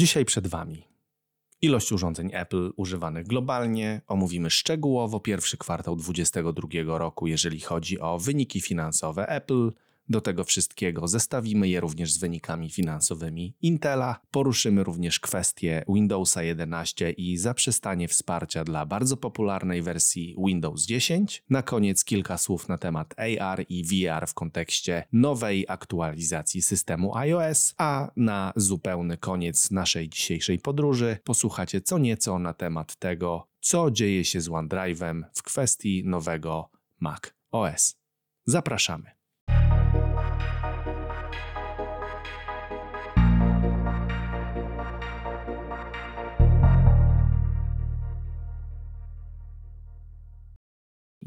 Dzisiaj przed Wami ilość urządzeń Apple używanych globalnie. Omówimy szczegółowo pierwszy kwartał 2022 roku, jeżeli chodzi o wyniki finansowe Apple. Do tego wszystkiego zestawimy je również z wynikami finansowymi Intela. Poruszymy również kwestię Windowsa 11 i zaprzestanie wsparcia dla bardzo popularnej wersji Windows 10. Na koniec kilka słów na temat AR i VR w kontekście nowej aktualizacji systemu iOS, a na zupełny koniec naszej dzisiejszej podróży posłuchacie co nieco na temat tego, co dzieje się z OneDrive'em w kwestii nowego Mac OS. Zapraszamy.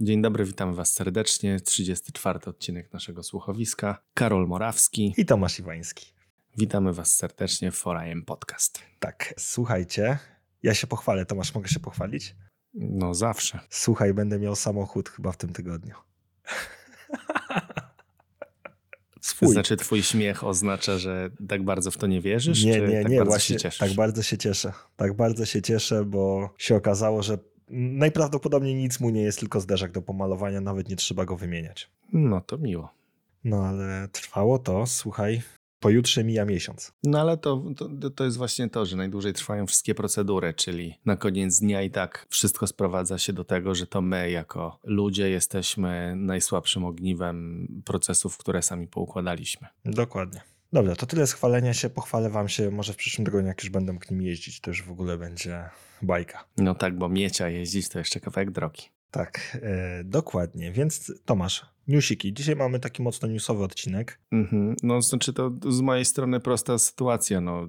Dzień dobry, witamy Was serdecznie. 34 odcinek naszego słuchowiska. Karol Morawski i Tomasz Iwański. Witamy Was serdecznie w 4AM Podcast. Tak, słuchajcie, ja się pochwalę. Tomasz, mogę się pochwalić? No zawsze. Słuchaj, będę miał samochód chyba w tym tygodniu. Swój. Znaczy, twój śmiech oznacza, że tak bardzo w to nie wierzysz? Nie, nie, tak nie, właśnie tak bardzo się cieszę. Tak bardzo się cieszę, bo się okazało, że najprawdopodobniej nic mu nie jest, tylko zderzak do pomalowania, nawet nie trzeba go wymieniać. No to miło. No ale trwało to, słuchaj, pojutrze mija miesiąc. No ale to, to, to jest właśnie to, że najdłużej trwają wszystkie procedury, czyli na koniec dnia i tak wszystko sprowadza się do tego, że to my jako ludzie jesteśmy najsłabszym ogniwem procesów, które sami poukładaliśmy. Dokładnie. Dobra, to tyle schwalenia się. Pochwalę wam się, może w przyszłym tygodniu, jak już będę mógł nim jeździć, to już w ogóle będzie bajka. No tak, bo miecia jeździć to jeszcze kawałek drogi. Tak, e, dokładnie. Więc Tomasz, newsiki. Dzisiaj mamy taki mocno newsowy odcinek. Mhm. No, znaczy to z mojej strony prosta sytuacja. No,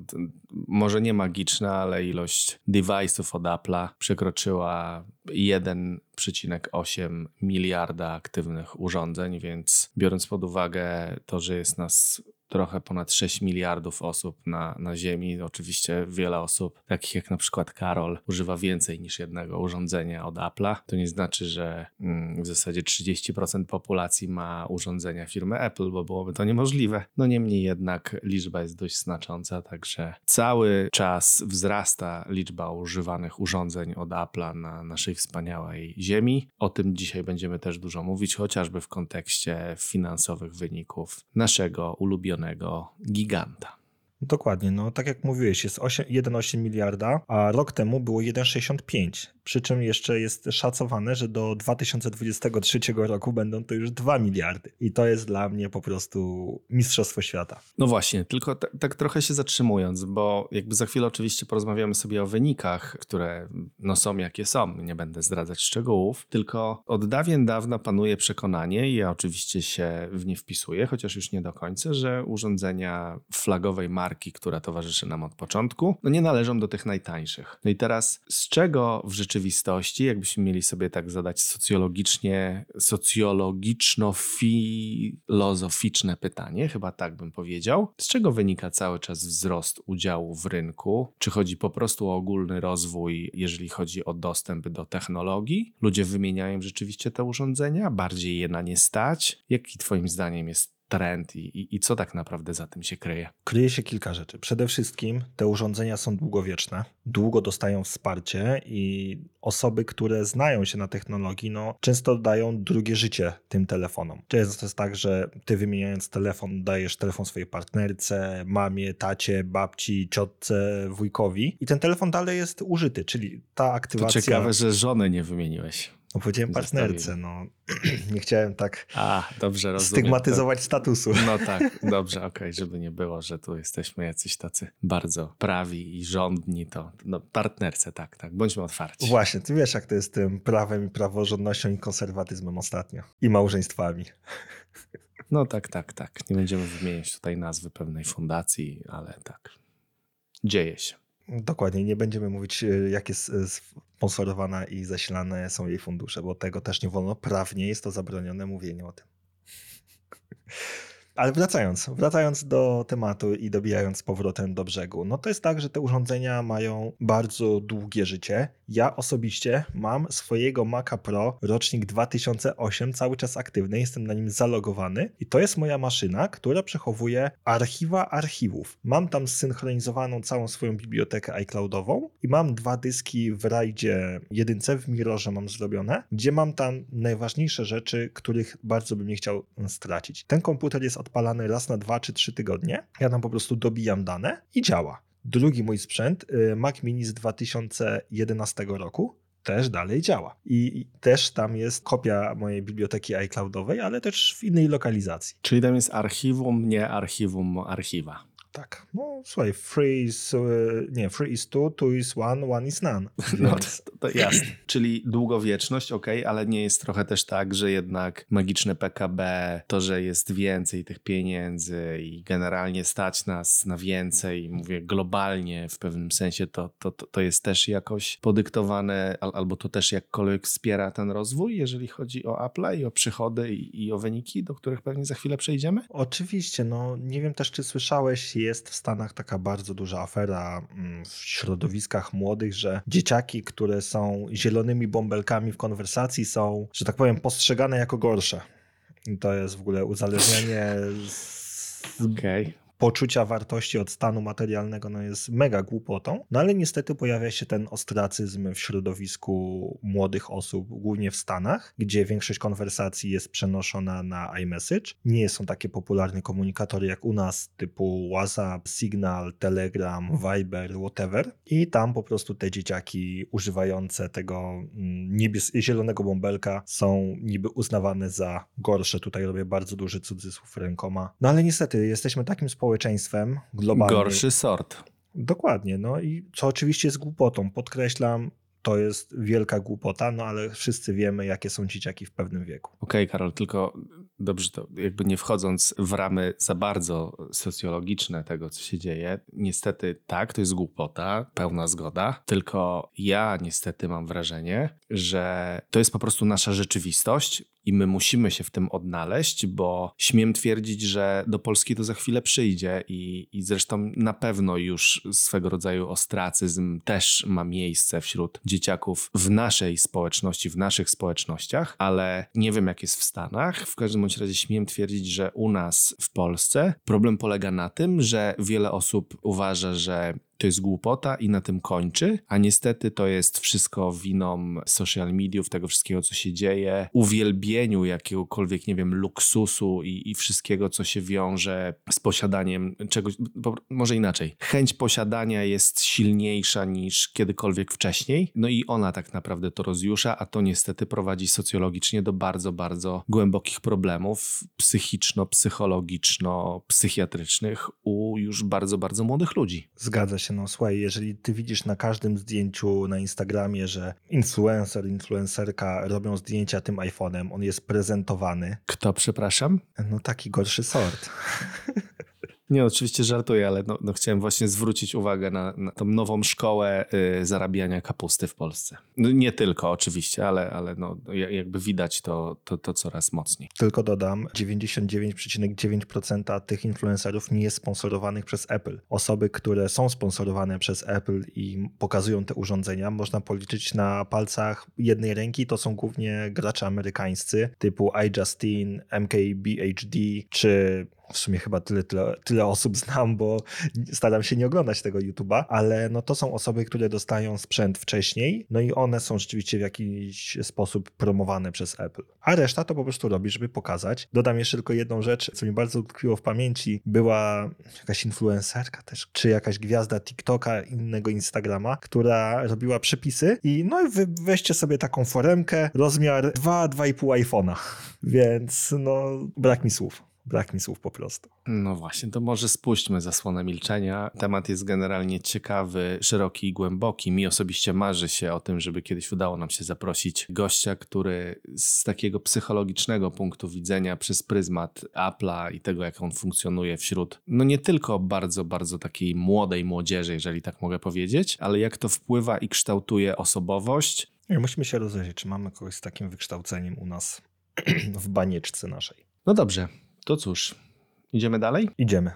może nie magiczna, ale ilość device'ów od Apple'a przekroczyła 1,8 miliarda aktywnych urządzeń, więc biorąc pod uwagę to, że jest nas trochę ponad 6 miliardów osób na, na Ziemi. Oczywiście wiele osób, takich jak na przykład Karol, używa więcej niż jednego urządzenia od Apple'a. To nie znaczy, że mm, w zasadzie 30% populacji ma urządzenia firmy Apple, bo byłoby to niemożliwe. No niemniej jednak liczba jest dość znacząca, także cały czas wzrasta liczba używanych urządzeń od Apple'a na naszej wspaniałej Ziemi. O tym dzisiaj będziemy też dużo mówić, chociażby w kontekście finansowych wyników naszego ulubionego giganta. Dokładnie, no tak jak mówiłeś, jest 1,8 miliarda, a rok temu było 1,65. Przy czym jeszcze jest szacowane, że do 2023 roku będą to już 2 miliardy. I to jest dla mnie po prostu mistrzostwo świata. No właśnie, tylko tak trochę się zatrzymując, bo jakby za chwilę oczywiście porozmawiamy sobie o wynikach, które no są jakie są. Nie będę zdradzać szczegółów, tylko od dawien dawna panuje przekonanie, i ja oczywiście się w nie wpisuję, chociaż już nie do końca, że urządzenia flagowej marki, która towarzyszy nam od początku, no nie należą do tych najtańszych. No i teraz z czego w rzeczywistości rzeczywistości, jakbyśmy mieli sobie tak zadać socjologicznie, socjologiczno-filozoficzne pytanie, chyba tak bym powiedział, z czego wynika cały czas wzrost udziału w rynku? Czy chodzi po prostu o ogólny rozwój, jeżeli chodzi o dostęp do technologii? Ludzie wymieniają rzeczywiście te urządzenia, bardziej je na nie stać? Jaki Twoim zdaniem jest trend i, i, i, co tak naprawdę za tym się kryje? Kryje się kilka rzeczy. Przede wszystkim te urządzenia są długowieczne, długo dostają wsparcie i osoby, które znają się na technologii, no, często dają drugie życie tym telefonom. Często jest tak, że ty wymieniając telefon, dajesz telefon swojej partnerce, mamie, tacie, babci, ciotce, wujkowi i ten telefon dalej jest użyty, czyli ta aktywacja... To ciekawe, że żonę nie wymieniłeś. No powiedziałem partnerce, no nie chciałem tak A, dobrze rozumiem. stygmatyzować to... statusu. No tak, dobrze, okej, okay, żeby nie było, że tu jesteśmy jacyś tacy bardzo prawi i rządni, to no, partnerce, tak, tak, bądźmy otwarci. Właśnie, ty wiesz jak to jest z tym prawem i praworządnością i konserwatyzmem ostatnio. I małżeństwami. No tak, tak, tak. Nie będziemy wymieniać tutaj nazwy pewnej fundacji, ale tak, dzieje się. Dokładnie, nie będziemy mówić, e, jak jest e, sponsorowana i zasilane są jej fundusze, bo tego też nie wolno. Prawnie jest to zabronione mówienie o tym. Ale wracając, wracając do tematu i dobijając powrotem do brzegu, no to jest tak, że te urządzenia mają bardzo długie życie Ja osobiście mam swojego Maca Pro rocznik 2008 cały czas aktywny, jestem na nim zalogowany i to jest moja maszyna, która przechowuje archiwa archiwów. Mam tam zsynchronizowaną całą swoją bibliotekę iCloudową i mam dwa dyski w rajdzie jedynce w Mirrorze mam zrobione, gdzie mam tam najważniejsze rzeczy, których bardzo bym nie chciał stracić. Ten komputer jest odpalany raz na dwa czy trzy tygodnie. Ja tam po prostu dobijam dane i działa. Drugi mój sprzęt, y, Mac Mini z 2011 roku, też dalej działa. I też tam jest kopia mojej biblioteki iCloudowej, ale też w innej lokalizacji. Czyli tam jest archiwum, nie archiwum archiwa. Tak. No słuchaj, free is, e, nie, free is two, two is one, one is none. No to, to jasne. Czyli długowieczność, ok, ale nie jest trochę też tak, że jednak magiczne PKB, to, że jest więcej tych pieniędzy i generalnie stać nas na więcej, mówię globalnie w pewnym sensie, to, to, to jest też jakoś podyktowane, albo to też jakkolwiek wspiera ten rozwój, jeżeli chodzi o Apple i o przychody i, i o wyniki, do których pewnie za chwilę przejdziemy? Oczywiście, no nie wiem też, czy słyszałeś, jest w Stanach taka bardzo duża afera mm, w środowiskach młodych, że dzieciaki, które są zielonymi bąbelkami w konwersacji, są, że tak powiem, postrzegane jako gorsze. I to jest w ogóle uzależnienie z, okay poczucia wartości od stanu materialnego no jest mega głupotą, no ale niestety pojawia się ten ostracyzm w środowisku młodych osób, głównie w Stanach, gdzie większość konwersacji jest przenoszona na iMessage. Nie są takie popularne komunikatory jak u nas, typu WhatsApp, Signal, Telegram, Viber, whatever. I tam po prostu te dzieciaki używające tego mm, niebies- zielonego bąbelka są niby uznawane za gorsze. Tutaj robię bardzo duży cudzysłów rękoma. No ale niestety jesteśmy takim społeczeństwem, społeczeństwem globalnym. Gorszy sort. Dokładnie, no i co oczywiście jest głupotą. Podkreślam, to jest wielka głupota, no ale wszyscy wiemy, jakie są dzieciaki w pewnym wieku. Okej, okay, Karol, tylko dobrze to jakby nie wchodząc w ramy za bardzo socjologiczne tego, co się dzieje, niestety tak, to jest głupota, pełna zgoda, tylko ja niestety mam wrażenie, że to jest po prostu nasza rzeczywistość i my musimy się w tym odnaleźć, bo śmiem twierdzić, że do Polski to za chwilę przyjdzie i, i zresztą na pewno już swego rodzaju ostracyzm też ma miejsce wśród dzieciaków w naszej społeczności, w naszych społecznościach, ale nie wiem jak jest w Stanach. W każdym bądź razie śmiem twierdzić, że u nas w Polsce problem polega na tym, że wiele osób uważa, że to jest głupota i na tym kończy, a niestety to jest wszystko winą social mediów, tego wszystkiego, co się dzieje, uwielbieniu jakiegokolwiek, nie wiem, luksusu i, i wszystkiego, co się wiąże z posiadaniem czegoś, może inaczej. Chęć posiadania jest silniejsza niż kiedykolwiek wcześniej, no i ona tak naprawdę to rozjusza, a to niestety prowadzi socjologicznie do bardzo, bardzo głębokich problemów psychiczno-psychologiczno-psychiatrycznych u już bardzo, bardzo młodych ludzi. Zgadza się no słuchaj, jeżeli ty widzisz na każdym zdjęciu na Instagramie, że influencer, influencerka robią zdjęcia tym iPhone'em, on jest prezentowany. Kto, przepraszam? No taki gorszy sort. Nie, oczywiście żartuję, ale no, no chciałem właśnie zwrócić uwagę na, na tą nową szkołę y, zarabiania kapusty w Polsce. No, nie tylko oczywiście, ale, ale no, jakby widać to, to, to coraz mocniej. Tylko dodam, 99,9% tych influencerów nie jest sponsorowanych przez Apple. Osoby, które są sponsorowane przez Apple i pokazują te urządzenia, można policzyć na palcach jednej ręki, to są głównie gracze amerykańscy typu iJustine, MKBHD czy w sumie chyba tyle, tyle, tyle osób znam, bo staram się nie oglądać tego YouTube'a, ale no to są osoby, które dostają sprzęt wcześniej, no i one są rzeczywiście w jakiś sposób promowane przez Apple. A reszta to po prostu robi, żeby pokazać. Dodam jeszcze tylko jedną rzecz, co mi bardzo utkwiło w pamięci. Była jakaś influencerka też, czy jakaś gwiazda TikToka, innego Instagrama, która robiła przepisy i no wy weźcie sobie taką foremkę, rozmiar 2-2,5 iPhone'a. Więc no brak mi słów. Brak mi słów po prostu. No właśnie, to może spuśćmy zasłonę milczenia. Temat jest generalnie ciekawy, szeroki i głęboki. Mi osobiście marzy się o tym, żeby kiedyś udało nam się zaprosić gościa, który z takiego psychologicznego punktu widzenia przez pryzmat Apple'a i tego, jak on funkcjonuje wśród, no nie tylko bardzo, bardzo takiej młodej młodzieży, jeżeli tak mogę powiedzieć, ale jak to wpływa i kształtuje osobowość. Musimy się rozejrzeć, czy mamy kogoś z takim wykształceniem u nas w banieczce naszej. No dobrze, to cóż, idziemy dalej? Idziemy.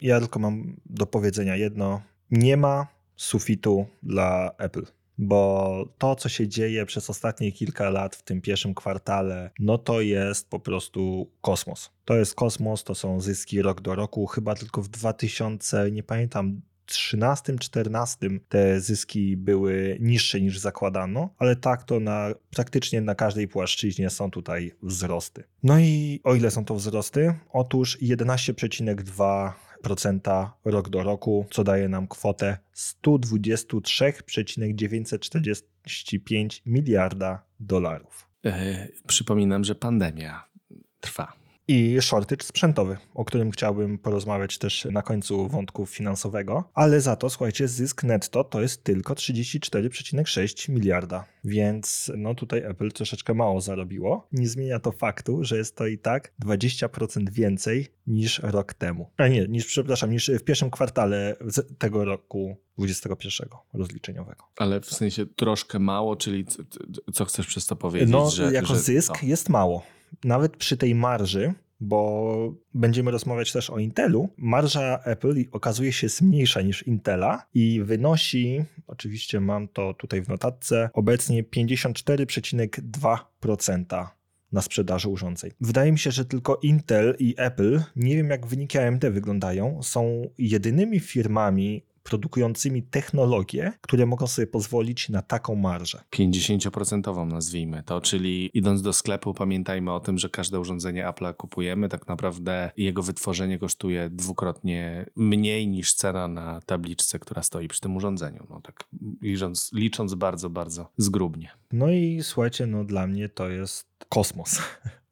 Ja tylko mam do powiedzenia jedno. Nie ma sufitu dla Apple. bo to, co się dzieje przez ostatnie kilka lat w tym pierwszym kwartale, no to jest po prostu kosmos. To jest kosmos, to są zyski rok do roku. Chyba tylko w 2000, nie pamiętam, 13-14 te zyski były niższe niż zakładano, ale tak to na praktycznie na każdej płaszczyźnie są tutaj wzrosty. No i o ile są to wzrosty? Otóż 11,2% rok do roku, co daje nam kwotę 123,945 miliarda dolarów. E, przypominam, że pandemia trwa i shortage sprzętowy, o którym chciałbym porozmawiać też na końcu wątku finansowego, ale za to, słuchajcie, zysk netto to jest tylko 34,6 miliarda, więc no tutaj Apple troszeczkę mało zarobiło. Nie zmienia to faktu, że jest to i tak 20% więcej niż rok temu. A nie, niż, przepraszam, niż w pierwszym kwartale tego roku 21 rozliczeniowego. Ale w sensie troszkę mało, czyli co chcesz przez to powiedzieć? No, że, jako że zysk to... jest mało nawet przy tej marży, bo będziemy rozmawiać też o Intelu, marża Apple okazuje się mniejsza niż Intela i wynosi, oczywiście mam to tutaj w notatce, obecnie 54,2% na sprzedaży urządzeń. Wydaje mi się, że tylko Intel i Apple, nie wiem jak wyniki AMD wyglądają, są jedynymi firmami produkującymi technologie, które mogą sobie pozwolić na taką marżę. 50% nazwijmy to, czyli idąc do sklepu pamiętajmy o tym, że każde urządzenie Apple kupujemy, tak naprawdę jego wytworzenie kosztuje dwukrotnie mniej niż cena na tabliczce, która stoi przy tym urządzeniu. No tak licząc, licząc bardzo, bardzo zgrubnie. No i słuchajcie, no dla mnie to jest kosmos.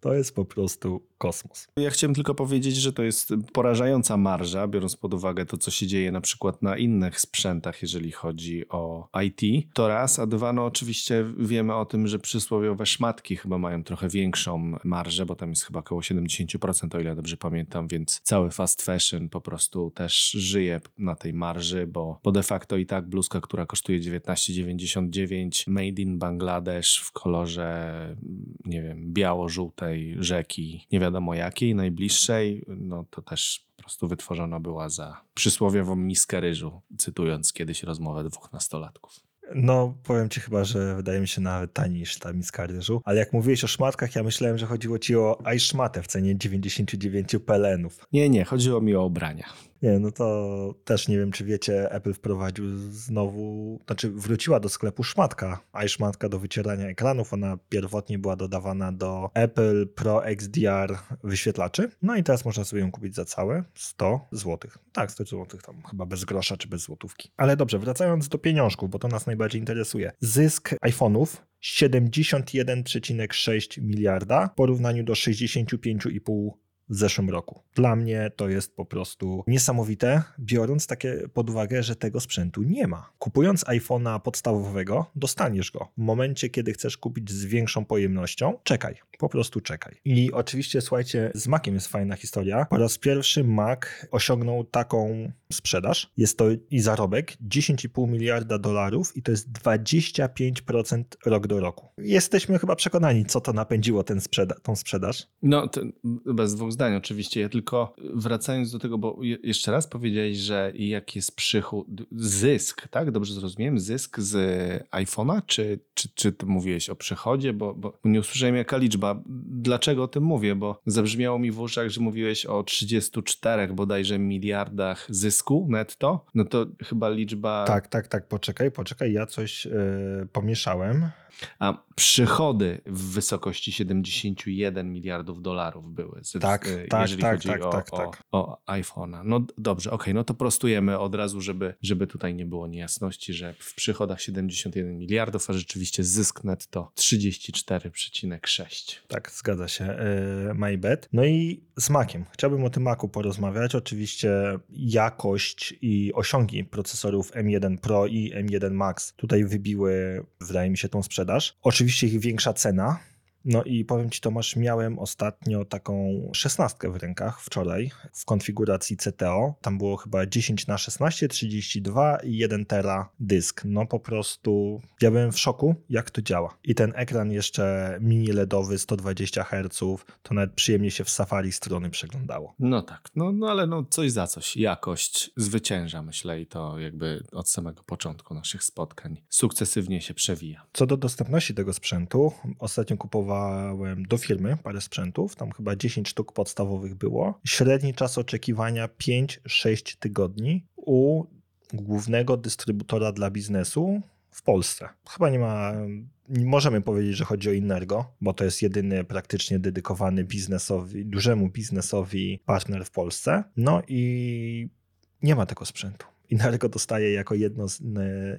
To jest po prostu kosmos. Ja chciałem tylko powiedzieć, że to jest porażająca marża, biorąc pod uwagę to, co się dzieje na przykład na innych sprzętach, jeżeli chodzi o IT. To raz, a dwa, no oczywiście wiemy o tym, że przysłowiowe szmatki chyba mają trochę większą marżę, bo tam jest chyba około 70%, o ile dobrze pamiętam, więc cały fast fashion po prostu też żyje na tej marży, bo, bo de facto i tak bluzka, która kosztuje 19,99 made in Bangladesh w kolorze, nie wiem, biało-żółtej rzeki, nie wiadomo wiadomo jakiej, najbliższej, no to też po prostu wytworzona była za przysłowiową miskę ryżu, cytując kiedyś rozmowę dwóch nastolatków. No, powiem ci chyba, że wydaje mi się nawet taniej niż ta miska ryżu. Ale jak mówiłeś o szmatkach, ja myślałem, że chodziło ci o iShmatę w cenie 99 pelenów. Nie, nie, chodziło mi o ubrania. Nie, no to też nie wiem, czy wiecie, Apple wprowadził znowu, znaczy wróciła do sklepu szmatka, iShmatka do wycierania ekranów. Ona pierwotnie była dodawana do Apple Pro XDR wyświetlaczy. No i teraz można sobie ją kupić za całe 100 zł. Tak, 100 zł, tam chyba bez grosza czy bez złotówki. Ale dobrze, wracając do pieniążków, bo to nas najbardziej interesuje. Zysk iPhone'ów 71,6 miliarda w porównaniu do 65,5 w zeszłym roku. Dla mnie to jest po prostu niesamowite, biorąc takie pod uwagę, że tego sprzętu nie ma. Kupując iPhone'a podstawowego, dostaniesz go. W momencie, kiedy chcesz kupić z większą pojemnością, czekaj, po prostu czekaj. I oczywiście, słuchajcie, z Maciem jest fajna historia. Po raz pierwszy Mac osiągnął taką sprzedaż. Jest to i zarobek 10,5 miliarda dolarów i to jest 25% rok do roku. Jesteśmy chyba przekonani, co to napędziło ten sprzeda tą sprzedaż. No, bez dwóch zdań oczywiście. Ja tylko wracając do tego, bo jeszcze raz powiedziałeś, że jak jest przychód, zysk, tak? Dobrze zrozumiałem? Zysk z iPhone'a, czy, czy, czy mówiłeś o przychodzie? Bo, bo nie usłyszałem jaka liczba. Dlaczego o tym mówię? Bo zabrzmiało mi w uszach, że mówiłeś o 34 bodajże miliardach zysku netto. No to chyba liczba... Tak, tak, tak. Poczekaj, poczekaj. Ja coś yy, pomieszałem. A przychody w wysokości 71 miliardów dolarów były, z, tak, e, tak, jeżeli tak, chodzi tak, o, tak, o, tak. o iPhone'a. No dobrze, okej, okay, no to prostujemy od razu, żeby, żeby tutaj nie było niejasności, że w przychodach 71 miliardów, a rzeczywiście zysk netto 34,6. Tak, zgadza się. Yy, my bad. No i z Maciem. Chciałbym o tym Macu porozmawiać. Oczywiście jakość i osiągi procesorów M1 Pro i M1 Max tutaj wybiły, wydaje mi się, tą sprzedaż sprzedaż. Oczywiście ich większa cena, No i powiem Ci Tomasz, miałem ostatnio taką szesnastkę w rękach wczoraj w konfiguracji CTO. Tam było chyba 10 na 16, 32 i 1 tera dysk. No po prostu ja byłem w szoku, jak to działa. I ten ekran jeszcze mini LEDowy 120 Hz, to nawet przyjemnie się w Safari strony przeglądało. No tak, no, no ale no coś za coś. Jakość zwycięża, myślę, i to jakby od samego początku naszych spotkań sukcesywnie się przewija. Co do dostępności tego sprzętu, ostatnio kupowałem do firmy parę sprzętów, tam chyba 10 sztuk podstawowych było. Średni czas oczekiwania 5-6 tygodni u głównego dystrybutora dla biznesu w Polsce. Chyba nie ma, nie możemy powiedzieć, że chodzi o Innergo, bo to jest jedyny praktycznie dedykowany biznesowi, dużemu biznesowi partner w Polsce. No i nie ma tego sprzętu. Innergo dostaje jako jedno z,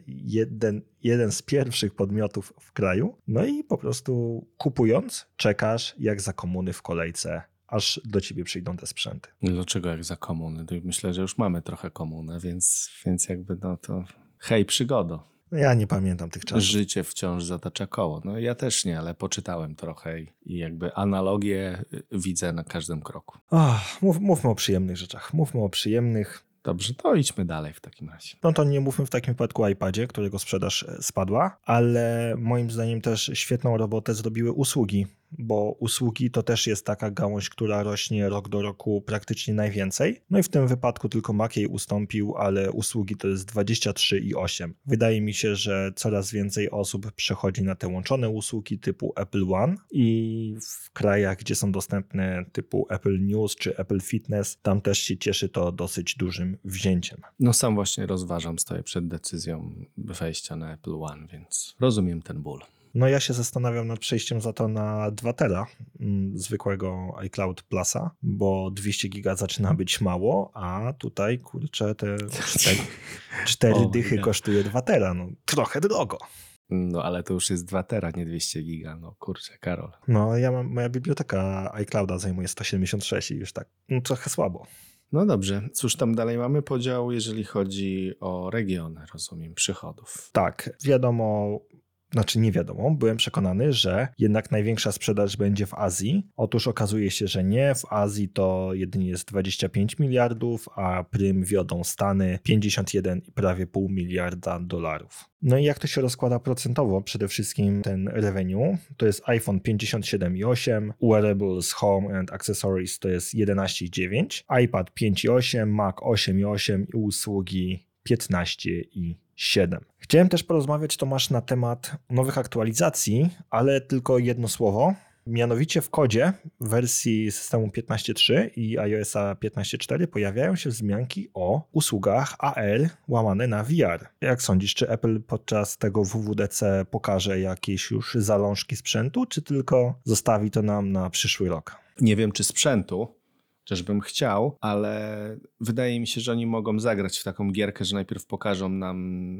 jeden, jeden z pierwszych podmiotów w kraju. No i po prostu kupując, czekasz jak za komuny w kolejce aż do ciebie przyjdą te sprzęty. Dlaczego jak za komuny? Myślę, że już mamy trochę komunę, więc, więc jakby no to hej przygodo. No ja nie pamiętam tych czasów. Życie wciąż zatacza koło. No ja też nie, ale poczytałem trochę i, i jakby analogię widzę na każdym kroku. Oh, mów, mówmy o przyjemnych rzeczach. Mówmy o przyjemnych. Dobrze, to idźmy dalej w takim razie. No to nie mówmy w takim wypadku o iPadzie, którego sprzedaż spadła, ale moim zdaniem też świetną robotę zrobiły usługi bo usługi to też jest taka gałąź, która rośnie rok do roku praktycznie najwięcej. No i w tym wypadku tylko Mac jej ustąpił, ale usługi to jest 23,8. Wydaje mi się, że coraz więcej osób przechodzi na te łączone usługi typu Apple One i w krajach, gdzie są dostępne typu Apple News czy Apple Fitness, tam też się cieszy to dosyć dużym wzięciem. No sam właśnie rozważam, stoję przed decyzją wejścia na Apple One, więc rozumiem ten ból. No ja się zastanawiam nad przejściem za to na 2 tera mm, zwykłego iCloud Plusa, bo 200 giga zaczyna być mało, a tutaj kurczę te 4, 4 o, dychy kosztuje 2 tera, no trochę drogo. No ale to już jest 2 tera, nie 200 giga, no kurczę, Karol. No ja mam, moja biblioteka iClouda zajmuje 176 i już tak no, trochę słabo. No dobrze, cóż tam dalej mamy podział, jeżeli chodzi o regiony, rozumiem, przychodów. Tak, wiadomo, znaczy nie wiadomo, byłem przekonany, że jednak największa sprzedaż będzie w Azji. Otóż okazuje się, że nie. W Azji to jedynie jest 25 miliardów, a prym wiodą Stany 51 i prawie pół miliarda dolarów. No i jak to się rozkłada procentowo? Przede wszystkim ten revenue to jest iPhone 57,8, wearables, home and accessories to jest 11,9, iPad 5,8, Mac 8,8 i usługi 15,7. Chciałem też porozmawiać, Tomasz, na temat nowych aktualizacji, ale tylko jedno słowo. Mianowicie w kodzie wersji systemu 15.3 i iOSa 15.4 pojawiają się wzmianki o usługach AR łamane na VR. Jak sądzisz, czy Apple podczas tego WWDC pokaże jakieś już zalążki sprzętu, czy tylko zostawi to nam na przyszły rok? Nie wiem, czy sprzętu, bym chciał, ale wydaje mi się, że oni mogą zagrać w taką gierkę, że najpierw pokażą nam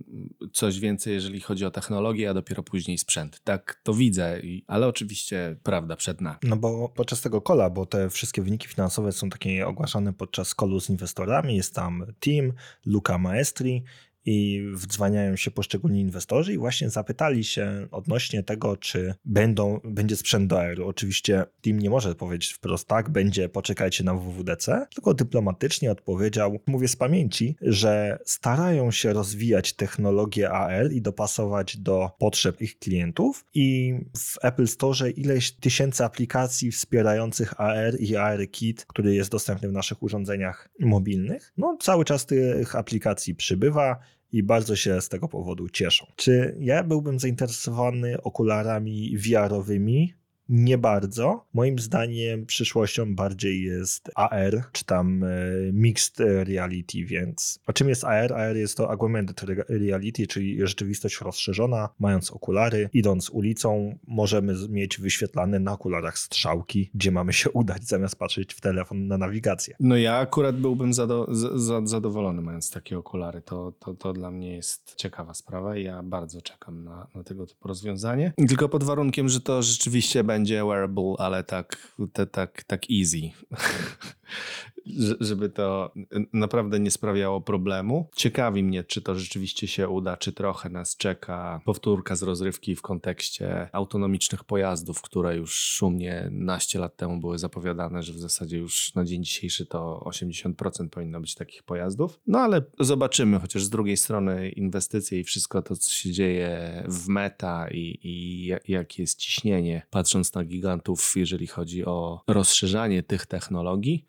coś więcej, jeżeli chodzi o technologię, a dopiero później sprzęt. Tak to widzę, ale oczywiście prawda przed nami. No bo podczas tego kola, bo te wszystkie wyniki finansowe są takie ogłaszane podczas kolu z inwestorami, jest tam Team, Luca Maestri i wdzwaniają się poszczególni inwestorzy i właśnie zapytali się odnośnie tego, czy będą, będzie sprzęt do aero. Oczywiście team nie może powiedzieć wprost tak, będzie, poczekajcie na WWDC, tylko dyplomatycznie odpowiedział, mówię z pamięci, że starają się rozwijać technologię AR i dopasować do potrzeb ich klientów i w Apple Store ileś tysięcy aplikacji wspierających AR i AR Kit, który jest dostępny w naszych urządzeniach mobilnych. No cały czas tych aplikacji przybywa i bardzo się z tego powodu cieszą. Czy ja byłbym zainteresowany okularami VR-owymi? Nie bardzo. Moim zdaniem przyszłością bardziej jest AR, czy tam e, Mixed Reality, więc... A czym jest AR? AR jest to Augmented Reality, czyli rzeczywistość rozszerzona. Mając okulary, idąc ulicą, możemy mieć wyświetlane na okularach strzałki, gdzie mamy się udać, zamiast patrzeć w telefon na nawigację. No ja akurat byłbym zado zadowolony mając takie okulary. To, to, to dla mnie jest ciekawa sprawa i ja bardzo czekam na, na tego typu rozwiązanie. Tylko pod warunkiem, że to rzeczywiście będzie wearable, ale tak, te, tak, tak easy. Żeby to naprawdę nie sprawiało problemu. Ciekawi mnie, czy to rzeczywiście się uda, czy trochę nas czeka powtórka z rozrywki w kontekście autonomicznych pojazdów, które już szumnie naście lat temu były zapowiadane, że w zasadzie już na dzień dzisiejszy to 80% powinno być takich pojazdów. No ale zobaczymy, chociaż z drugiej strony inwestycje i wszystko to, co się dzieje w meta i, i jakie jest ciśnienie, patrząc na gigantów, jeżeli chodzi o rozszerzanie tych technologii,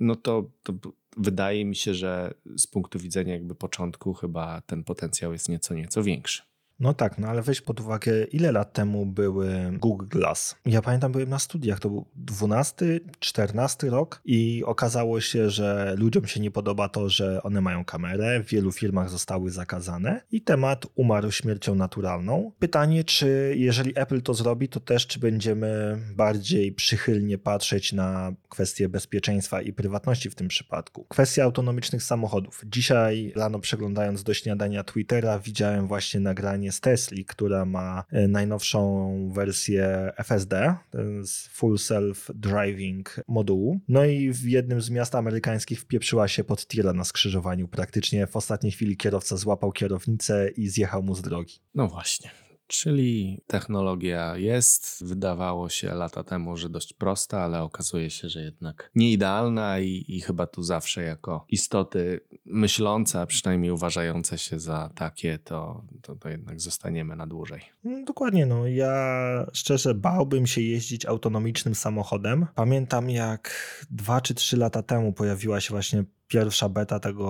no to, to wydaje mi się, że z punktu widzenia jakby początku chyba ten potencjał jest nieco, nieco większy. No tak, no ale weź pod uwagę, ile lat temu były Google Glass. Ja pamiętam, byłem na studiach, to był 12, 14 rok i okazało się, że ludziom się nie podoba to, że one mają kamerę, w wielu firmach zostały zakazane i temat umarł śmiercią naturalną. Pytanie, czy jeżeli Apple to zrobi, to też czy będziemy bardziej przychylnie patrzeć na kwestie bezpieczeństwa i prywatności w tym przypadku. Kwestia autonomicznych samochodów. Dzisiaj rano przeglądając do śniadania Twittera widziałem właśnie nagranie z Tesli, która ma e, najnowszą wersję FSD, Full Self Driving modułu. No i w jednym z miast amerykańskich wpieprzyła się pod tira na skrzyżowaniu. Praktycznie w ostatniej chwili kierowca złapał kierownicę i zjechał mu z drogi. No właśnie. Czyli technologia jest, wydawało się lata temu, że dość prosta, ale okazuje się, że jednak nieidealna i, i chyba tu zawsze jako istoty myślące, a przynajmniej uważające się za takie, to, to, to jednak zostaniemy na dłużej. No, dokładnie, no ja szczerze bałbym się jeździć autonomicznym samochodem. Pamiętam jak dwa czy trzy lata temu pojawiła się właśnie pierwsza beta tego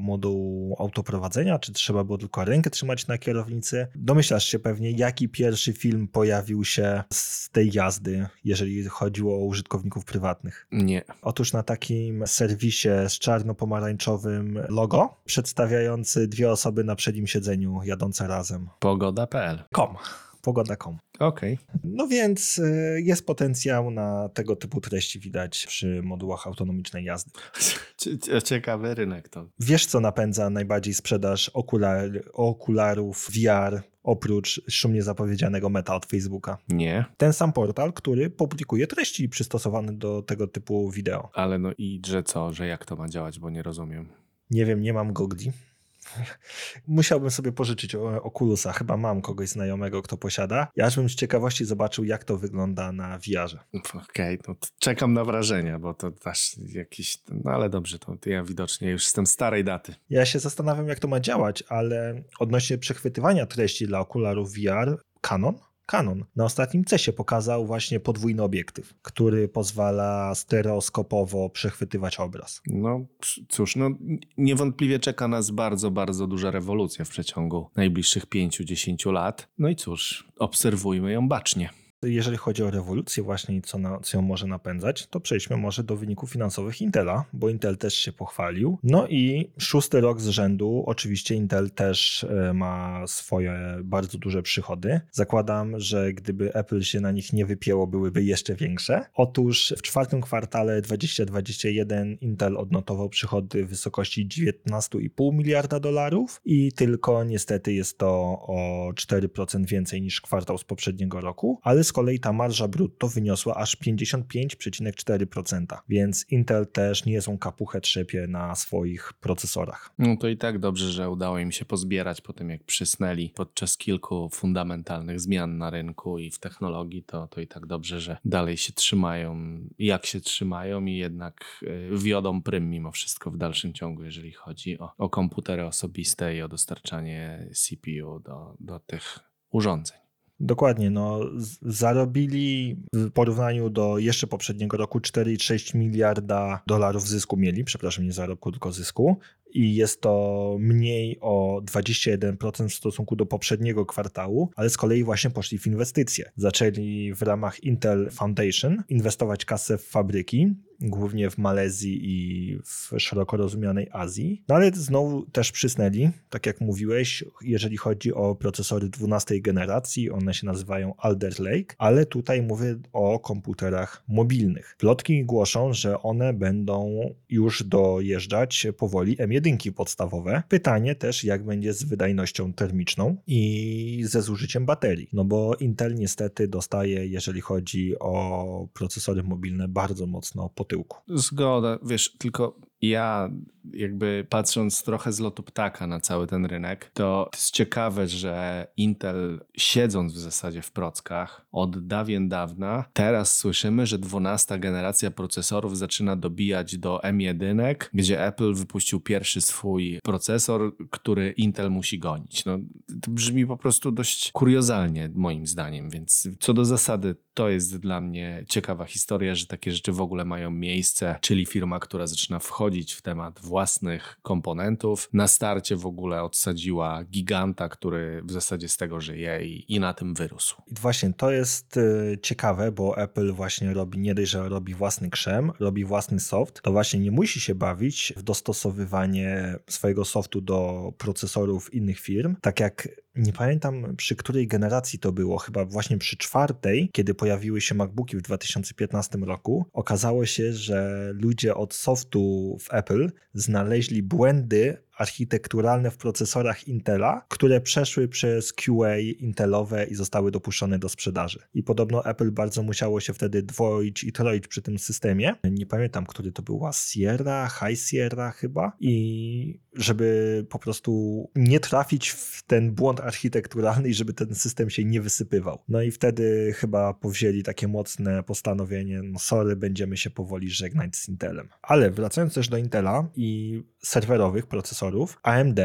modułu autoprowadzenia, czy trzeba było tylko rękę trzymać na kierownicy. Domyślasz się pewnie, jaki pierwszy film pojawił się z tej jazdy, jeżeli chodziło o użytkowników prywatnych? Nie. Otóż na takim serwisie z czarno-pomarańczowym logo, przedstawiający dwie osoby na przednim siedzeniu jadące razem. Pogoda.pl. Kom pogoda.com. Okej. Okay. No więc y, jest potencjał na tego typu treści widać przy modułach autonomicznej jazdy. Ciekawy rynek to. Wiesz, co napędza najbardziej sprzedaż okular, okularów VR oprócz szumnie zapowiedzianego meta od Facebooka? Nie. Ten sam portal, który publikuje treści przystosowane do tego typu wideo. Ale no i że co, że jak to ma działać, bo nie rozumiem. Nie wiem, nie mam gogli. Musiałbym sobie pożyczyć Oculusa. Chyba mam kogoś znajomego, kto posiada. Ja bym z ciekawości zobaczył, jak to wygląda na VR-ze. Okej, okay, no czekam na wrażenia, bo to też jakiś... No ale dobrze, to ja widocznie już jestem starej daty. Ja się zastanawiam, jak to ma działać, ale odnośnie przechwytywania treści dla okularów VR, Canon Canon. Na ostatnim CESie pokazał właśnie podwójny obiektyw, który pozwala stereoskopowo przechwytywać obraz. No cóż, no niewątpliwie czeka nas bardzo, bardzo duża rewolucja w przeciągu najbliższych 5-10 lat. No i cóż, obserwujmy ją bacznie. Jeżeli chodzi o rewolucję właśnie i co, co ją może napędzać, to przejdźmy może do wyników finansowych Intela, bo Intel też się pochwalił. No i szósty rok z rzędu, oczywiście Intel też e, ma swoje bardzo duże przychody. Zakładam, że gdyby Apple się na nich nie wypięło, byłyby jeszcze większe. Otóż w czwartym kwartale 2021 Intel odnotował przychody w wysokości 19,5 miliarda dolarów i tylko niestety jest to o 4% więcej niż kwartał z poprzedniego roku, ale z kolei ta marża brutto wyniosła aż 55,4%, więc Intel też nie są kapuchę trzepie na swoich procesorach. No to i tak dobrze, że udało im się pozbierać po tym, jak przysnęli podczas kilku fundamentalnych zmian na rynku i w technologii, to, to i tak dobrze, że dalej się trzymają, jak się trzymają i jednak y, wiodą prym mimo wszystko w dalszym ciągu, jeżeli chodzi o, o komputery osobiste i o dostarczanie CPU do, do tych urządzeń. Dokładnie, no, zarobili w porównaniu do jeszcze poprzedniego roku 4,6 miliarda dolarów zysku mieli, przepraszam, nie zarobku, tylko zysku, i jest to mniej o 21% w stosunku do poprzedniego kwartału, ale z kolei właśnie poszli w inwestycje. Zaczęli w ramach Intel Foundation inwestować kasę w fabryki, głównie w Malezji i w szeroko rozumianej Azji. No ale znowu też przysnęli, tak jak mówiłeś, jeżeli chodzi o procesory 12 generacji, one się nazywają Alder Lake, ale tutaj mówię o komputerach mobilnych. Plotki głoszą, że one będą już dojeżdżać powoli M1 jedynki podstawowe. Pytanie też, jak będzie z wydajnością termiczną i ze zużyciem baterii. No bo Intel niestety dostaje, jeżeli chodzi o procesory mobilne, bardzo mocno pod tyłku. Zgoda, wiesz, tylko ja jakby patrząc trochę z lotu ptaka na cały ten rynek, to jest ciekawe, że Intel siedząc w zasadzie w prockach od dawien dawna, teraz słyszymy, że 12 generacja procesorów zaczyna dobijać do M1, gdzie Apple wypuścił pierwszy swój procesor, który Intel musi gonić. No, to brzmi po prostu dość kuriozalnie moim zdaniem, więc co do zasady to jest dla mnie ciekawa historia, że takie rzeczy w ogóle mają miejsce, czyli firma, która zaczyna wchodzić w temat własnych komponentów. Na starcie w ogóle odsadziła giganta, który w zasadzie z tego żyje i, i na tym wyrósł. I właśnie to jest y, ciekawe, bo Apple właśnie robi, nie dość, że robi własny krzem, robi własny soft, to właśnie nie musi się bawić w dostosowywanie swojego softu do procesorów innych firm, tak jak nie pamiętam przy której generacji to było, chyba właśnie przy czwartej, kiedy pojawiły się MacBooki w 2015 roku. Okazało się, że ludzie od softu w Apple znaleźli błędy architekturalne w procesorach Intela, które przeszły przez QA Intelowe i zostały dopuszczone do sprzedaży. I podobno Apple bardzo musiało się wtedy dwoić i troić przy tym systemie. Nie pamiętam, który to była Sierra, High Sierra chyba. I żeby po prostu nie trafić w ten błąd architekturalny i żeby ten system się nie wysypywał. No i wtedy chyba powzięli takie mocne postanowienie, no sorry, będziemy się powoli żegnać z Intelem. Ale wracając też do Intela i serwerowych procesorów, AMD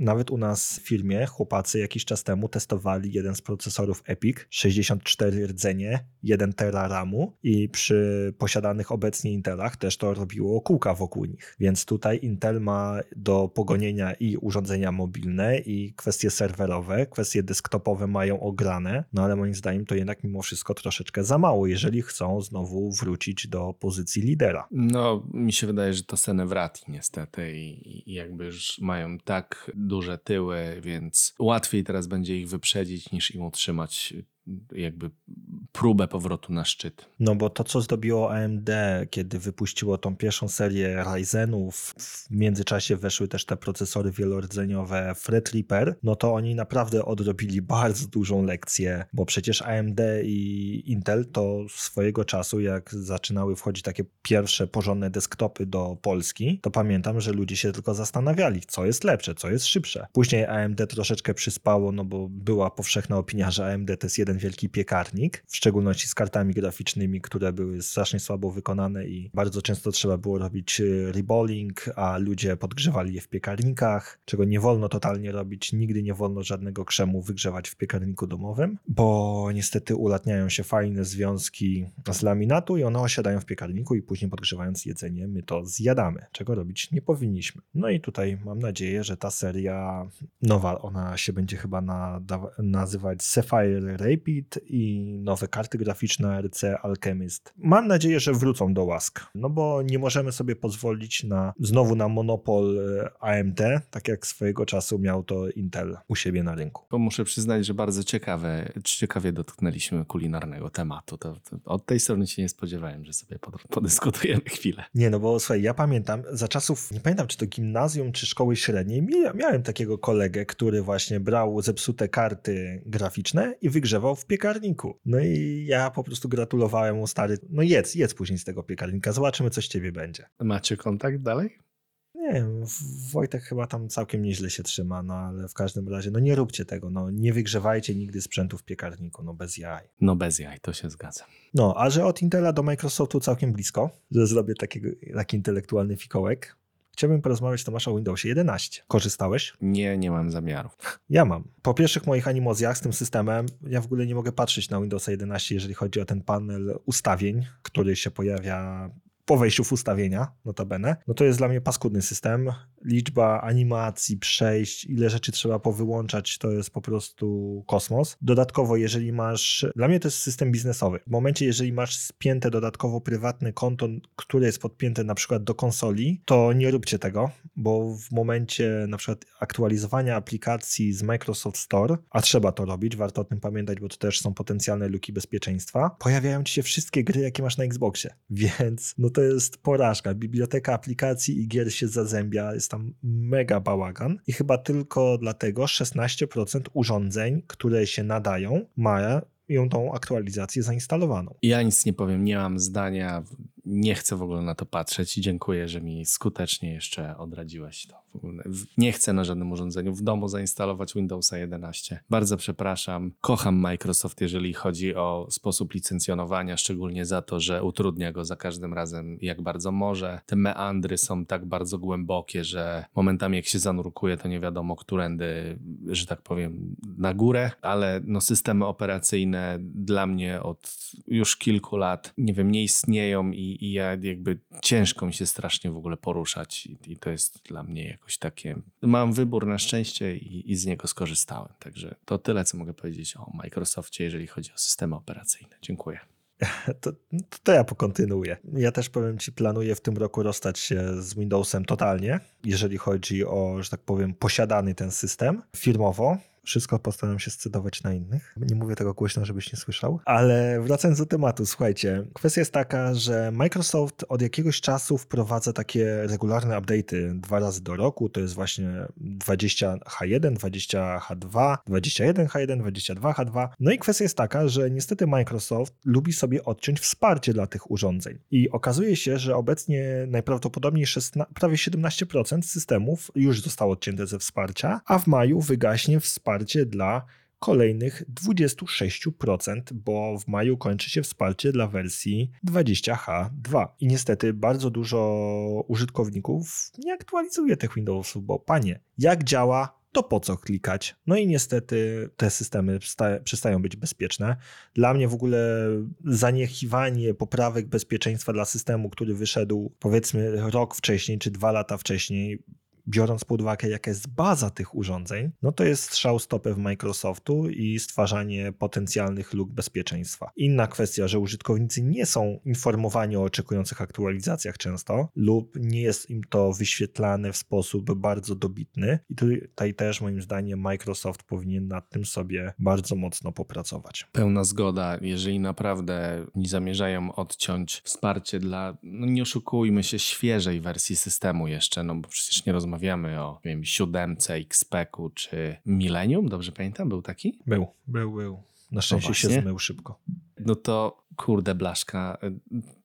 nawet u nas w firmie chłopacy jakiś czas temu testowali jeden z procesorów EPIC, 64 rdzenie, 1 tera RAMu i przy posiadanych obecnie Intelach też to robiło kółka wokół nich. Więc tutaj Intel ma do pogonienia i urządzenia mobilne i kwestie serwerowe, kwestie desktopowe mają ograne, no ale moim zdaniem to jednak mimo wszystko troszeczkę za mało, jeżeli chcą znowu wrócić do pozycji lidera. No, mi się wydaje, że to Senewrati niestety i, i jakby już mają tak duże tyły, więc łatwiej teraz będzie ich wyprzedzić niż im utrzymać jakby próbę powrotu na szczyt. No bo to, co zdobiło AMD, kiedy wypuściło tą pierwszą serię Ryzenów, w międzyczasie weszły też te procesory wielordzeniowe Threadripper, no to oni naprawdę odrobili bardzo dużą lekcję, bo przecież AMD i Intel to swojego czasu, jak zaczynały wchodzić takie pierwsze porządne desktopy do Polski, to pamiętam, że ludzie się tylko zastanawiali, co jest lepsze, co jest szybsze. Później AMD troszeczkę przyspało, no bo była powszechna opinia, że AMD to jest jeden wielki piekarnik, w szczególności z kartami graficznymi, które były strasznie słabo wykonane i bardzo często trzeba było robić e, reballing, a ludzie podgrzewali je w piekarnikach, czego nie wolno totalnie robić. Nigdy nie wolno żadnego krzemu wygrzewać w piekarniku domowym, bo niestety ulatniają się fajne związki z laminatu i one osiadają w piekarniku i później podgrzewając jedzenie my to zjadamy, czego robić nie powinniśmy. No i tutaj mam nadzieję, że ta seria nowa, ona się będzie chyba nazywać Sapphire Rapid, Rapid i nowe karty graficzne RC Alchemist. Mam nadzieję, że wrócą do łask, no bo nie możemy sobie pozwolić na znowu na monopol e, AMD, tak jak swojego czasu miał to Intel u siebie na rynku. To muszę przyznać, że bardzo ciekawe, ciekawie dotknęliśmy kulinarnego tematu. To, to od tej strony się nie spodziewałem, że sobie podyskutujemy chwilę. Nie, no bo słuchaj, ja pamiętam za czasów, nie pamiętam czy to gimnazjum, czy szkoły średniej, miałem takiego kolegę, który właśnie brał zepsute karty graficzne i wygrzewał w piekarniku. No i ja po prostu gratulowałem mu stary, no jedz, jedz później z tego piekarnika, zobaczymy co z ciebie będzie. Macie kontakt dalej? Nie wiem, Wojtek chyba tam całkiem nieźle się trzyma, no ale w każdym razie, no nie róbcie tego, no nie wygrzewajcie nigdy sprzętu w piekarniku, no bez jaj. No bez jaj, to się zgadza. No, a że od Intela do Microsoftu całkiem blisko, że zrobię takiego, taki intelektualny fikołek, Chciałbym porozmawiać Tomasz o Windowsie 11. Korzystałeś? Nie, nie mam zamiaru. Ja mam. Po pierwszych moich animozjach z tym systemem, ja w ogóle nie mogę patrzeć na Windowsa 11, jeżeli chodzi o ten panel ustawień, który się pojawia po wejściu w ustawienia, notabene, no to jest dla mnie paskudny system. Liczba animacji, przejść, ile rzeczy trzeba powyłączać, to jest po prostu kosmos. Dodatkowo, jeżeli masz, dla mnie to jest system biznesowy. W momencie, jeżeli masz spięte dodatkowo prywatne konto, które jest podpięte na przykład do konsoli, to nie róbcie tego, bo w momencie na przykład aktualizowania aplikacji z Microsoft Store, a trzeba to robić, warto o tym pamiętać, bo to też są potencjalne luki bezpieczeństwa, pojawiają ci się wszystkie gry, jakie masz na Xboxie. Więc no to jest porażka. Biblioteka aplikacji i gier się zazębia, jest tam mega bałagan i chyba tylko dlatego 16% urządzeń, które się nadają, ma ją tą aktualizację zainstalowaną. Ja nic nie powiem, nie mam zdania. Nie chcę w ogóle na to patrzeć i dziękuję, że mi skutecznie jeszcze odradziłeś to. Nie chcę na żadnym urządzeniu w domu zainstalować Windowsa 11. Bardzo przepraszam. Kocham Microsoft, jeżeli chodzi o sposób licencjonowania, szczególnie za to, że utrudnia go za każdym razem jak bardzo może. Te meandry są tak bardzo głębokie, że momentami jak się zanurkuje, to nie wiadomo, którędy, że tak powiem, na górę, ale no systemy operacyjne dla mnie od już kilku lat, nie wiem, nie istnieją i, i ja jakby ciężko mi się strasznie w ogóle poruszać i, i to jest dla mnie jakoś takie... Mam wybór na szczęście i, i z niego skorzystałem, także to tyle, co mogę powiedzieć o Microsoftie, jeżeli chodzi o systemy operacyjne. Dziękuję. To, to, ja pokontynuuję. Ja też powiem Ci, planuję w tym roku rozstać się z Windowsem totalnie, jeżeli chodzi o, że tak powiem, posiadany ten system firmowo. Wszystko postaram się scytować na innych. Nie mówię tego głośno, żebyś nie słyszał. Ale wracając do tematu, słuchajcie. Kwestia jest taka, że Microsoft od jakiegoś czasu wprowadza takie regularne update'y dwa razy do roku. To jest właśnie 20H1, 20H2, 21H1, 22H2. No i kwestia jest taka, że niestety Microsoft lubi sobie odciąć wsparcie dla tych urządzeń. I okazuje się, że obecnie najprawdopodobniej 16, prawie 17% systemów już zostało odcięte ze wsparcia, a w maju wygaśnie wsparcie wsparcie dla kolejnych 26%, bo w maju kończy się wsparcie dla wersji 20H2. I niestety bardzo dużo użytkowników nie aktualizuje tych Windowsów, bo panie, jak działa, to po co klikać? No i niestety te systemy przestają być bezpieczne. Dla mnie w ogóle zaniechiwanie poprawek bezpieczeństwa dla systemu, który wyszedł powiedzmy rok wcześniej czy dwa lata wcześniej, biorąc pod uwagę, jaka jest baza tych urządzeń, no to jest strzał stopę w Microsoftu i stwarzanie potencjalnych luk bezpieczeństwa. Inna kwestia, że użytkownicy nie są informowani o oczekujących aktualizacjach często lub nie jest im to wyświetlane w sposób bardzo dobitny i tutaj też moim zdaniem Microsoft powinien nad tym sobie bardzo mocno popracować. Pełna zgoda. Jeżeli naprawdę nie zamierzają odciąć wsparcie dla, no nie oszukujmy się, świeżej wersji systemu jeszcze, no bo przecież nie rozmawiamy rozmawiamy o wiem, siódemce, XP-ku czy Millennium, dobrze pamiętam? Był taki? Był, był, był. Na szczęście no się zmył szybko. No to kurde blaszka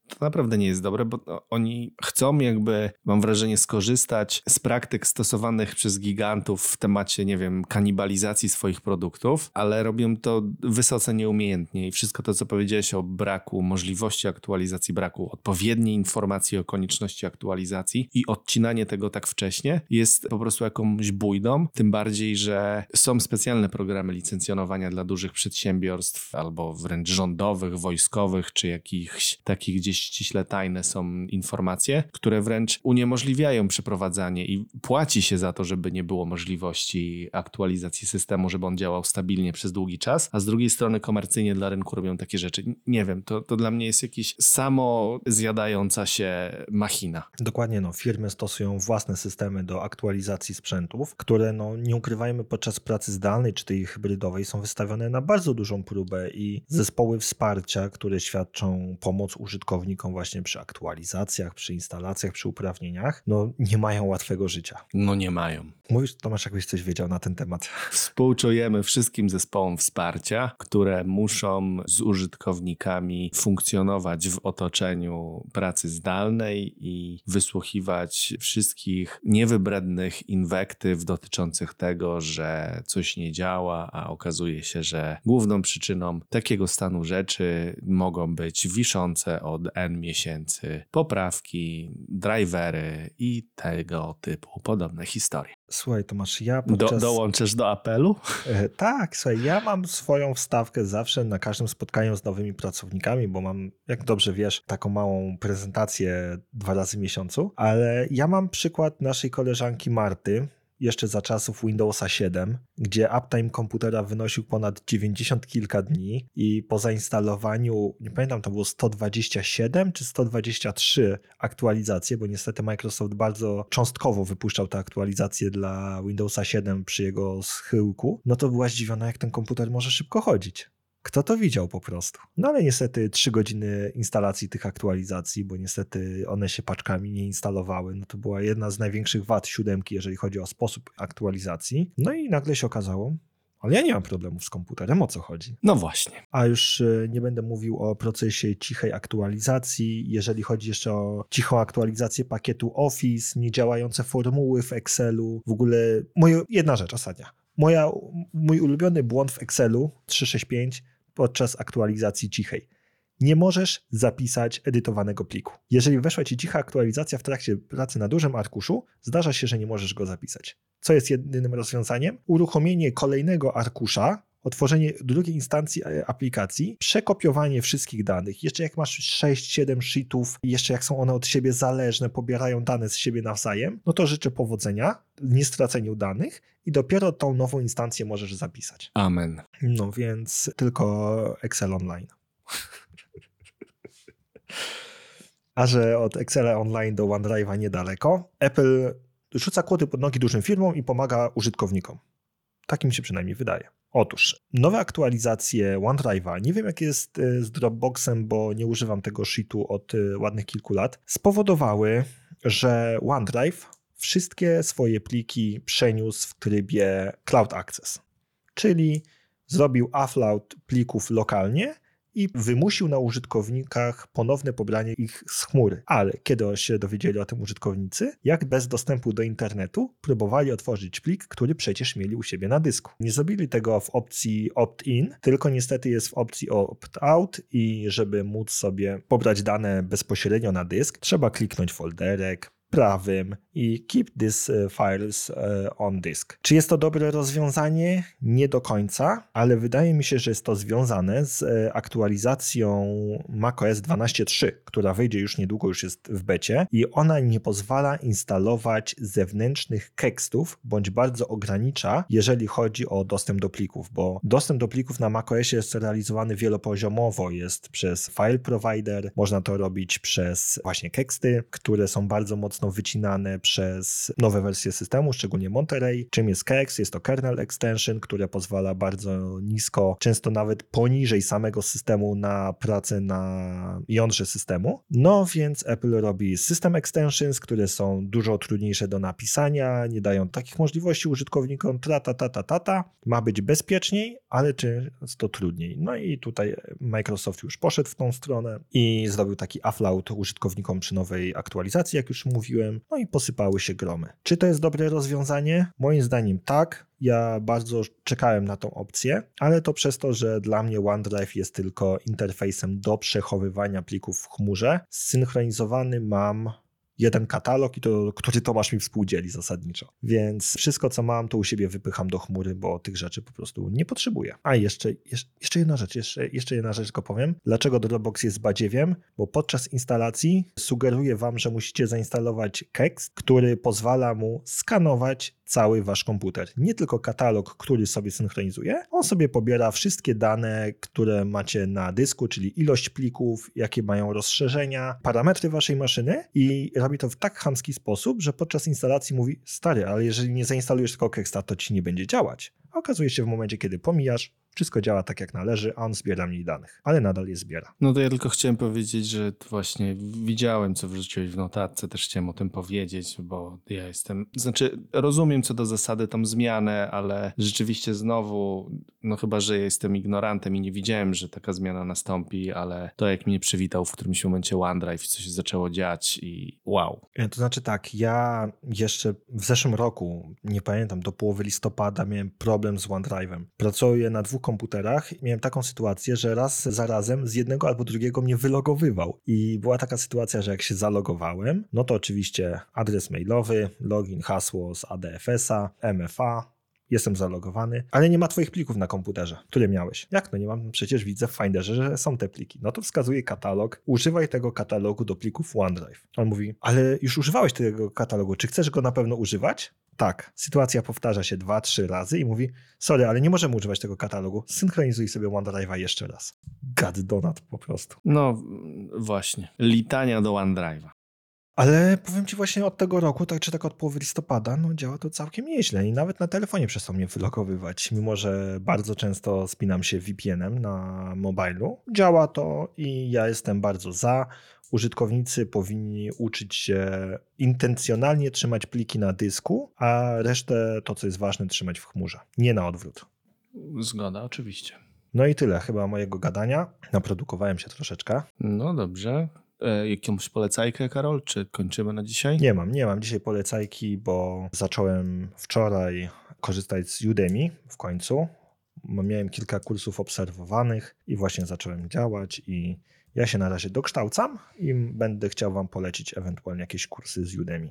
to naprawdę nie jest dobre, bo oni chcą jakby, mam wrażenie, skorzystać z praktyk stosowanych przez gigantów w temacie, nie wiem, kanibalizacji swoich produktów, ale robią to wysoce nieumiejętnie. I wszystko to, co powiedziałeś o braku możliwości aktualizacji, braku odpowiedniej informacji o konieczności aktualizacji i odcinanie tego tak wcześnie jest po prostu jakąś bójdą, tym bardziej, że są specjalne programy licencjonowania dla dużych przedsiębiorstw albo wręcz rządowych, wojskowych, czy jakichś takich gdzieś gdzieś ściśle tajne są informacje, które wręcz uniemożliwiają przeprowadzanie i płaci się za to, żeby nie było możliwości aktualizacji systemu, żeby on działał stabilnie przez długi czas, a z drugiej strony komercyjnie dla rynku robią takie rzeczy. Nie wiem, to, to dla mnie jest jakiś samo zjadająca się machina. Dokładnie, no, firmy stosują własne systemy do aktualizacji sprzętów, które, no, nie ukrywajmy, podczas pracy zdalnej czy tej hybrydowej są wystawione na bardzo dużą próbę i zespoły wsparcia, które świadczą pomoc użytkownikom użytkownikom właśnie przy aktualizacjach, przy instalacjach, przy uprawnieniach, no nie mają łatwego życia. No nie mają. Mówisz, Tomasz, jakbyś coś wiedział na ten temat. Współczujemy wszystkim zespołom wsparcia, które muszą z użytkownikami funkcjonować w otoczeniu pracy zdalnej i wysłuchiwać wszystkich niewybrednych inwektyw dotyczących tego, że coś nie działa, a okazuje się, że główną przyczyną takiego stanu rzeczy mogą być wiszące od N miesięcy poprawki, drivery i tego typu podobne historie. Słuchaj, Tomasz, ja podczas... Do, dołączysz do apelu? E, tak, słuchaj, ja mam swoją wstawkę zawsze na każdym spotkaniu z nowymi pracownikami, bo mam, jak dobrze wiesz, taką małą prezentację dwa razy w miesiącu, ale ja mam przykład naszej koleżanki Marty, jeszcze za czasów Windowsa 7, gdzie uptime komputera wynosił ponad 90 kilka dni i po zainstalowaniu, nie pamiętam, to było 127 czy 123 aktualizacje, bo niestety Microsoft bardzo cząstkowo wypuszczał te aktualizacje dla Windowsa 7 przy jego schyłku, no to była zdziwiona, jak ten komputer może szybko chodzić. Kto to widział po prostu? No ale niestety trzy godziny instalacji tych aktualizacji, bo niestety one się paczkami nie instalowały. No to była jedna z największych wad siódemki, jeżeli chodzi o sposób aktualizacji. No i nagle się okazało, Ale ja nie mam problemów z komputerem, o co chodzi? No właśnie. A już e, nie będę mówił o procesie cichej aktualizacji. Jeżeli chodzi jeszcze o cichą aktualizację pakietu Office, niedziałające formuły w Excelu, w ogóle moja, jedna rzecz ostatnia. Moja, mój ulubiony błąd w Excelu 365 podczas aktualizacji cichej. Nie możesz zapisać edytowanego pliku. Jeżeli weszła ci cicha aktualizacja w trakcie pracy na dużym arkuszu, zdarza się, że nie możesz go zapisać. Co jest jedynym rozwiązaniem? Uruchomienie kolejnego arkusza, otworzenie drugiej instancji e, aplikacji, przekopiowanie wszystkich danych. Jeszcze jak masz 6-7 sheetów, jeszcze jak są one od siebie zależne, pobierają dane z siebie nawzajem, no to życzę powodzenia, nie straceniu danych i dopiero tą nową instancję możesz zapisać. Amen. No więc tylko Excel Online. A że od Excela Online do OneDrive'a niedaleko, Apple rzuca kłoty pod nogi dużym firmom i pomaga użytkownikom. Tak mi się przynajmniej wydaje. Otóż, nowe aktualizacje OneDrive'a, nie wiem jak jest e, z Dropboxem, bo nie używam tego sheetu od e, ładnych kilku lat, spowodowały, że OneDrive wszystkie swoje pliki przeniósł w trybie Cloud Access. Czyli zrobił upload plików lokalnie i wymusił na użytkownikach ponowne pobranie ich z chmury. Ale kiedy się dowiedzieli o tym użytkownicy, jak bez dostępu do internetu próbowali otworzyć plik, który przecież mieli u siebie na dysku. Nie zrobili tego w opcji opt-in, tylko niestety jest w opcji opt-out i żeby móc sobie pobrać dane bezpośrednio na dysk, trzeba kliknąć folderek, prawym i keep these files e, on disk. Czy jest to dobre rozwiązanie? Nie do końca, ale wydaje mi się, że jest to związane z e, aktualizacją macOS 12.3, która wyjdzie już niedługo, już jest w becie i ona nie pozwala instalować zewnętrznych tekstów, bądź bardzo ogranicza, jeżeli chodzi o dostęp do plików, bo dostęp do plików na macOSie jest realizowany wielopoziomowo, jest przez file provider, można to robić przez właśnie teksty, które są bardzo mocno wycinane przez nowe wersje systemu, szczególnie Monterey. Czym jest Kex? Jest to kernel extension, które pozwala bardzo nisko, często nawet poniżej samego systemu na pracę na jądrze systemu. No więc Apple robi system extensions, które są dużo trudniejsze do napisania, nie dają takich możliwości użytkownikom, ta, ta, ta, ta, ta, ta. Ma być bezpieczniej, ale często trudniej. No i tutaj Microsoft już poszedł w tą stronę i zrobił taki upload użytkownikom przy nowej aktualizacji, jak już mówiłem, no i posypały się gromy. Czy to jest dobre rozwiązanie? Moim zdaniem tak. Ja bardzo czekałem na tą opcję, ale to przez to, że dla mnie OneDrive jest tylko interfejsem do przechowywania plików w chmurze. Zsynchronizowany mam jeden katalog, i to, który Tomasz mi współdzieli zasadniczo. Więc wszystko, co mam, to u siebie wypycham do chmury, bo tych rzeczy po prostu nie potrzebuję. A jeszcze, jeszcze jedna rzecz, jeszcze, jeszcze jedna rzecz tylko powiem. Dlaczego Dropbox jest badziewiem? Bo podczas instalacji sugeruję wam, że musicie zainstalować Kex, który pozwala mu skanować cały wasz komputer. Nie tylko katalog, który sobie synchronizuje, on sobie pobiera wszystkie dane, które macie na dysku, czyli ilość plików, jakie mają rozszerzenia, parametry waszej maszyny i robi to w tak chamski sposób, że podczas instalacji mówi: Stary, ale jeżeli nie zainstalujesz tylko Kexta, to ci nie będzie działać. A okazuje się w momencie, kiedy pomijasz, wszystko działa tak jak należy, a on zbiera mniej danych, ale nadal je zbiera. No to ja tylko chciałem powiedzieć, że właśnie widziałem, co wrzuciłeś w notatce, też chciałem o tym powiedzieć, bo ja jestem, znaczy rozumiem co do zasady tą zmianę, ale rzeczywiście znowu, no chyba, że jestem ignorantem i nie widziałem, że taka zmiana nastąpi, ale to jak mnie przywitał w którymś momencie OneDrive, co się zaczęło dziać i wow. E, to znaczy tak, ja jeszcze w zeszłym roku, nie pamiętam, do połowy listopada miałem problem z OneDrive'em. Pracuję na dwóch komputerach i miałem taką sytuację, że raz za razem z jednego albo drugiego mnie wylogowywał. I była taka sytuacja, że jak się zalogowałem, no to oczywiście adres mailowy, login, hasło z ADFS-a, MFA, jestem zalogowany, ale nie ma twoich plików na komputerze, które miałeś. Jak no nie mam? Przecież widzę w Finderze, że są te pliki. No to wskazuje katalog, używaj tego katalogu do plików OneDrive. On mówi, ale już używałeś tego katalogu, czy chcesz go na pewno używać? Tak, sytuacja powtarza się dwa, trzy razy i mówi: Sorry, ale nie możemy używać tego katalogu. Synchronizuj sobie OneDrive'a jeszcze raz. God donat po prostu. No właśnie. Litania do OneDrive'a. Ale powiem ci właśnie od tego roku, tak czy tak od połowy listopada, no działa to całkiem nieźle i nawet na telefonie przestał mnie wylogowywać, mimo że bardzo często spinam się VPN-em na mobilu. Działa to i ja jestem bardzo za użytkownicy powinni uczyć się intencjonalnie trzymać pliki na dysku, a resztę, to co jest ważne, trzymać w chmurze. Nie na odwrót. Zgoda, oczywiście. No i tyle chyba mojego gadania. Naprodukowałem się troszeczkę. No dobrze. E, jakąś polecajkę, Karol, czy kończymy na dzisiaj? Nie mam, nie mam dzisiaj polecajki, bo zacząłem wczoraj korzystać z Udemy w końcu. Miałem kilka kursów obserwowanych i właśnie zacząłem działać i ja się na razie dokształcam i będę chciał wam polecić ewentualnie jakieś kursy z Udemy.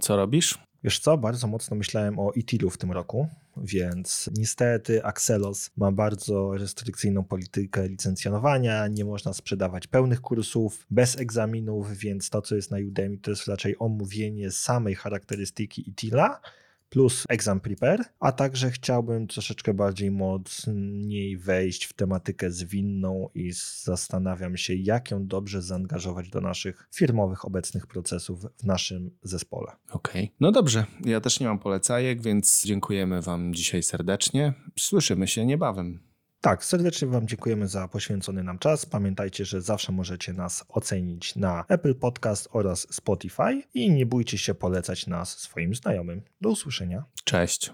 Co robisz? Wiesz co, bardzo mocno myślałem o ITIL-u w tym roku, więc niestety Axelos ma bardzo restrykcyjną politykę licencjonowania, nie można sprzedawać pełnych kursów bez egzaminów, więc to, co jest na Udemy, to jest raczej omówienie samej charakterystyki ITIL-a plus exam prepare, a także chciałbym troszeczkę bardziej mocniej wejść w tematykę zwinną i zastanawiam się, jak ją dobrze zaangażować do naszych firmowych obecnych procesów w naszym zespole. Okej. No dobrze, ja też nie mam polecajek, więc dziękujemy Wam dzisiaj serdecznie. Słyszymy się niebawem. Tak, serdecznie Wam dziękujemy za poświęcony nam czas. Pamiętajcie, że zawsze możecie nas ocenić na Apple Podcast oraz Spotify i nie bójcie się polecać nas swoim znajomym. Do usłyszenia. Cześć.